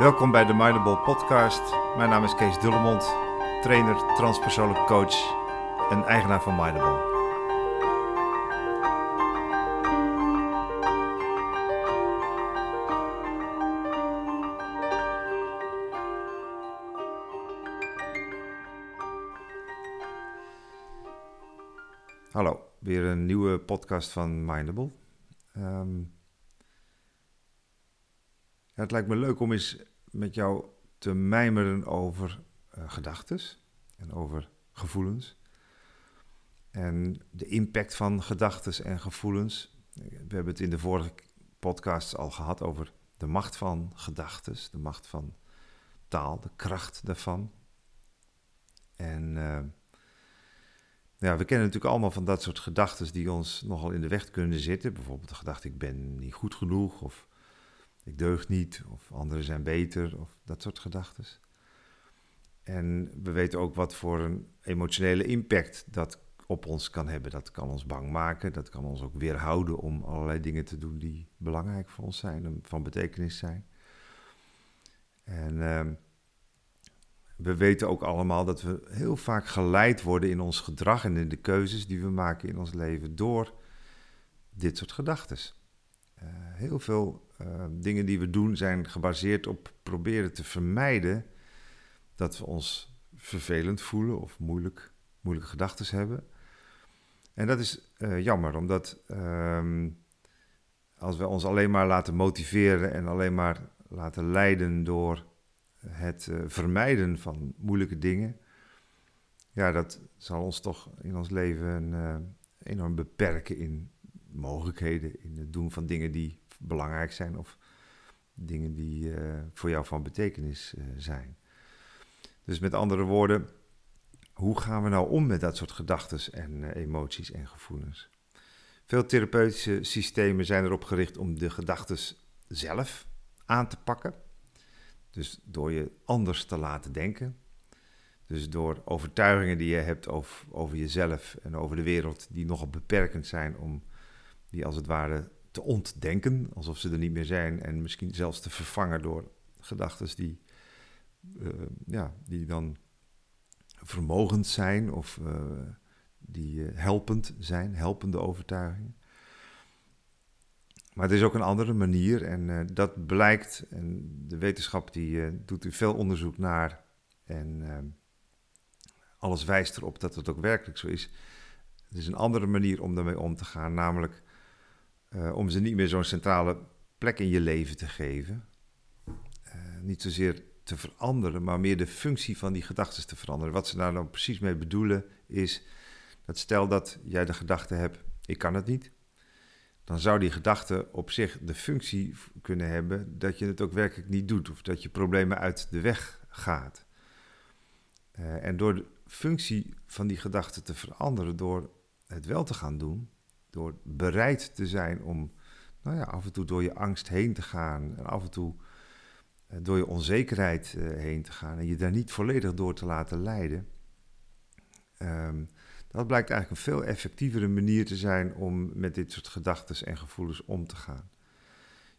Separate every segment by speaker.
Speaker 1: Welkom bij de Mindable Podcast. Mijn naam is Kees Dullemond, trainer, transpersoonlijk coach en eigenaar van Mindable. Hallo, weer een nieuwe podcast van Mindable. Ehm, het lijkt me leuk om eens met jou te mijmeren over uh, gedachtes en over gevoelens. En de impact van gedachtes en gevoelens. We hebben het in de vorige podcasts al gehad over de macht van gedachtes, de macht van taal, de kracht daarvan. En uh, ja, we kennen natuurlijk allemaal van dat soort gedachten die ons nogal in de weg kunnen zitten. Bijvoorbeeld de gedachte: ik ben niet goed genoeg, of ik deug niet, of anderen zijn beter, of dat soort gedachten. En we weten ook wat voor een emotionele impact dat op ons kan hebben. Dat kan ons bang maken, dat kan ons ook weerhouden om allerlei dingen te doen die belangrijk voor ons zijn, en van betekenis zijn. En uh, we weten ook allemaal dat we heel vaak geleid worden in ons gedrag en in de keuzes die we maken in ons leven door dit soort gedachten. Uh, heel veel uh, dingen die we doen zijn gebaseerd op proberen te vermijden dat we ons vervelend voelen of moeilijk, moeilijke gedachten hebben. En dat is uh, jammer, omdat uh, als we ons alleen maar laten motiveren en alleen maar laten leiden door het uh, vermijden van moeilijke dingen, ja, dat zal ons toch in ons leven enorm beperken in mogelijkheden, in het doen van dingen die belangrijk zijn of dingen die uh, voor jou van betekenis zijn. Dus met andere woorden, hoe gaan we nou om met dat soort gedachten en emoties en gevoelens? Veel therapeutische systemen zijn erop gericht om de gedachten zelf aan te pakken. Dus door je anders te laten denken. Dus door overtuigingen die je hebt over, over jezelf en over de wereld, die nogal beperkend zijn, om die als het ware te ontdenken, alsof ze er niet meer zijn, en misschien zelfs te vervangen door gedachten die, uh, ja, die dan vermogend zijn of uh, die uh, helpend zijn, helpende overtuigingen. Maar het is ook een andere manier en dat blijkt, en de wetenschap die doet er veel onderzoek naar en alles wijst erop dat het ook werkelijk zo is. Het is een andere manier om daarmee om te gaan, namelijk om ze niet meer zo'n centrale plek in je leven te geven. niet zozeer te veranderen, maar meer de functie van die gedachten te veranderen. Wat ze daar nou precies mee bedoelen is dat stel dat jij de gedachte hebt, ik kan het niet dan zou die gedachte op zich de functie kunnen hebben dat je het ook werkelijk niet doet of dat je problemen uit de weg gaat. Uh, en door de functie van die gedachte te veranderen, door het wel te gaan doen, door bereid te zijn om nou ja, af en toe door je angst heen te gaan en af en toe uh, door je onzekerheid uh, heen te gaan en je daar niet volledig door te laten leiden. Um, dat blijkt eigenlijk een veel effectievere manier te zijn om met dit soort gedachten en gevoelens om te gaan.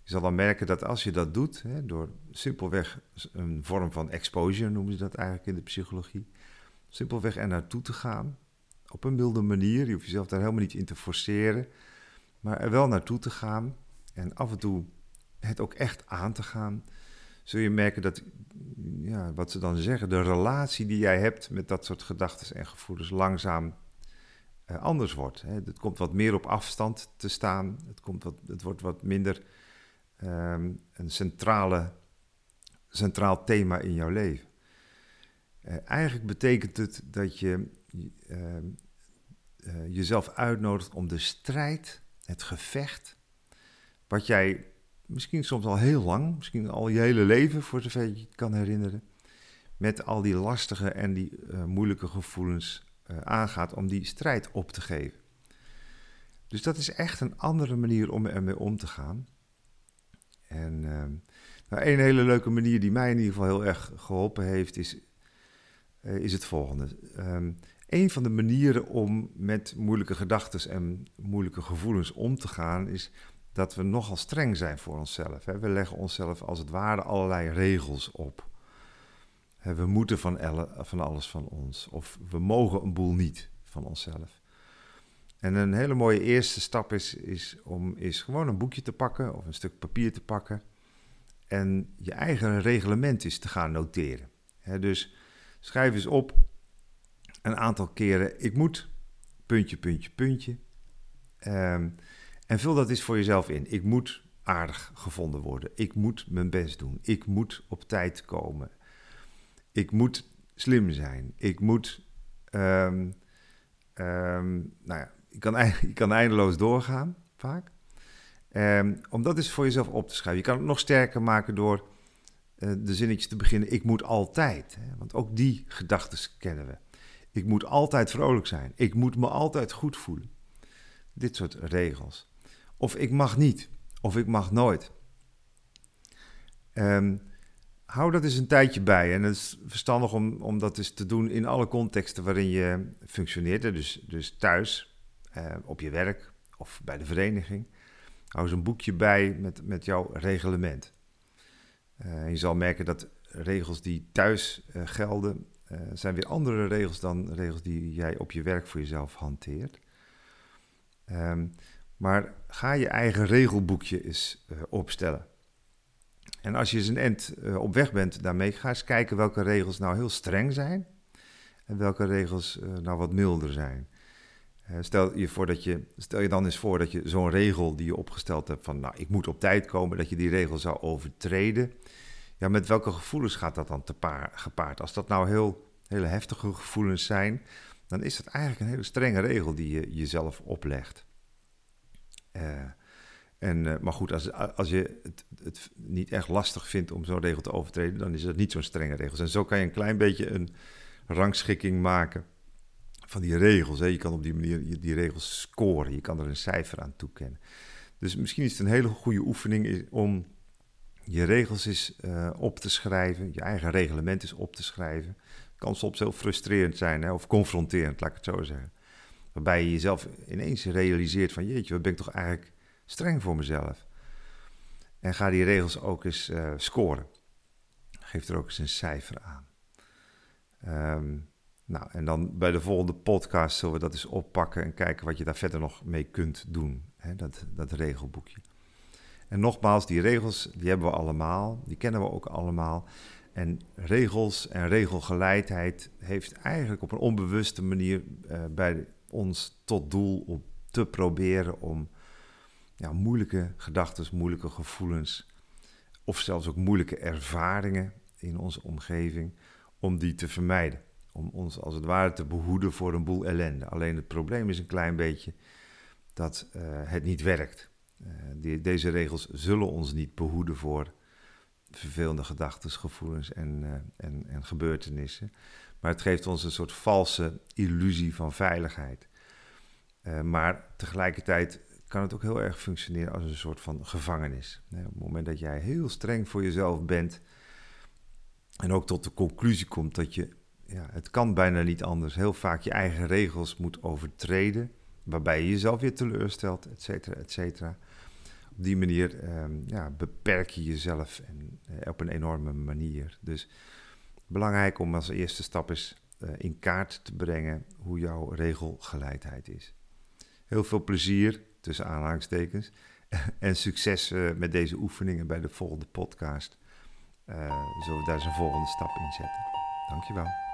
Speaker 1: Je zal dan merken dat als je dat doet, hè, door simpelweg een vorm van exposure noemen ze dat eigenlijk in de psychologie, simpelweg er naartoe te gaan, op een milde manier, je hoeft jezelf daar helemaal niet in te forceren, maar er wel naartoe te gaan en af en toe het ook echt aan te gaan, zul je merken dat, ja, wat ze dan zeggen, de relatie die jij hebt met dat soort gedachten en gevoelens langzaam uh, anders wordt. Hè. Het komt wat meer op afstand te staan. Het, komt wat, het wordt wat minder um, een centrale, centraal thema in jouw leven. Uh, eigenlijk betekent het dat je uh, jezelf uitnodigt om de strijd, het gevecht, wat jij misschien soms al heel lang, misschien al je hele leven, voor zover je het kan herinneren, met al die lastige en die moeilijke gevoelens uh, aangaat om die strijd op te geven. Dus dat is echt een andere manier om ermee om te gaan. En uh, nou, een hele leuke manier die mij in ieder geval heel erg geholpen heeft, is, is het volgende. Um, een van de manieren om met moeilijke gedachten en moeilijke gevoelens om te gaan, is dat we nogal streng zijn voor onszelf. We leggen onszelf als het ware allerlei regels op. We moeten van, van alles van ons. Of we mogen een boel niet van onszelf. En een hele mooie eerste stap is, is om is gewoon een boekje te pakken of een stuk papier te pakken. En je eigen reglement is te gaan noteren. dus schrijf eens op een aantal keren. Ik moet, puntje, puntje, puntje. Ehm, en vul dat eens voor jezelf in. Ik moet aardig gevonden worden. Ik moet mijn best doen. Ik moet op tijd komen. Ik moet slim zijn. Ik moet. Um, nou ja, je kan, je kan eindeloos doorgaan, vaak. Om dat eens voor jezelf op te schrijven. Je kan het nog sterker maken door uh, de zinnetjes te beginnen. Ik moet altijd. Hè, want ook die gedachten kennen we. Ik moet altijd vrolijk zijn. Ik moet me altijd goed voelen. Dit soort regels. Of ik mag niet. Of ik mag nooit. Um, hou dat eens een tijdje bij. En het is verstandig om, om dat eens te doen in alle contexten waarin je functioneert. Dus, dus thuis, eh, op je werk of bij de vereniging. Hou eens een boekje bij met, met jouw reglement. Uh, je zal merken dat regels die thuis uh, gelden, uh, zijn weer andere regels dan regels die jij op je werk voor jezelf hanteert. Um, maar ga je eigen regelboekje eens opstellen. En als je eens een end op weg bent daarmee, ga eens kijken welke regels nou heel streng zijn en welke regels nou wat milder zijn. Stel je, voor dat je, stel je dan eens voor dat je zo'n regel die je opgesteld hebt van, nou, ik moet op tijd komen, dat je die regel zou overtreden. Ja, met welke gevoelens gaat dat dan te paar, gepaard? Als dat nou heel, hele heftige gevoelens zijn, dan is dat eigenlijk een hele strenge regel die je jezelf oplegt. Uh, en, uh, maar goed, als, als je het, het, niet echt lastig vindt om zo'n regel te overtreden, dan is dat niet zo'n strenge regel. En zo kan je een klein beetje een rangschikking maken van die regels. Hè. Je kan op die manier die regels scoren. Je kan er een cijfer aan toekennen. Dus misschien is het een hele goede oefening om je regels eens uh, op te schrijven. Je eigen reglement eens op te schrijven. Kan soms heel frustrerend zijn hè, of confronterend, laat ik het zo zeggen. Waarbij je jezelf ineens realiseert van jeetje, wat ben ik toch eigenlijk streng voor mezelf. En ga die regels ook eens uh, scoren. Geef er ook eens een cijfer aan. Um, nou, en dan bij de volgende podcast zullen we dat eens oppakken en kijken wat je daar verder nog mee kunt doen. Hè, dat, dat regelboekje. En nogmaals, die regels, die hebben we allemaal, die kennen we ook allemaal. En regels en regelgeleidheid heeft eigenlijk op een onbewuste manier uh, bij ons tot doel om te proberen om ja, moeilijke gedachten, moeilijke gevoelens of zelfs ook moeilijke ervaringen in onze omgeving, om die te vermijden om ons als het ware te behoeden voor een boel ellende. Alleen het probleem is een klein beetje dat uh, het niet werkt. Uh, die, deze regels zullen ons niet behoeden voor vervelende gedachten, gevoelens en, uh, en, en, gebeurtenissen. Maar het geeft ons een soort valse illusie van veiligheid. maar tegelijkertijd kan het ook heel erg functioneren als een soort van gevangenis. op het moment dat jij heel streng voor jezelf bent en ook tot de conclusie komt dat je ja, het kan bijna niet anders. Heel vaak je eigen regels moet overtreden, waarbij je jezelf weer teleurstelt, et cetera, et cetera. Op die manier ehm, ja, beperk je jezelf en, eh, op een enorme manier. Dus belangrijk om als eerste stap eens uh, in kaart te brengen hoe jouw regelgeleidheid is. Heel veel plezier, tussen aanhalingstekens, en succes uh, met deze oefeningen bij de volgende podcast. zullen we daar eens een volgende stap in zetten. Dankjewel.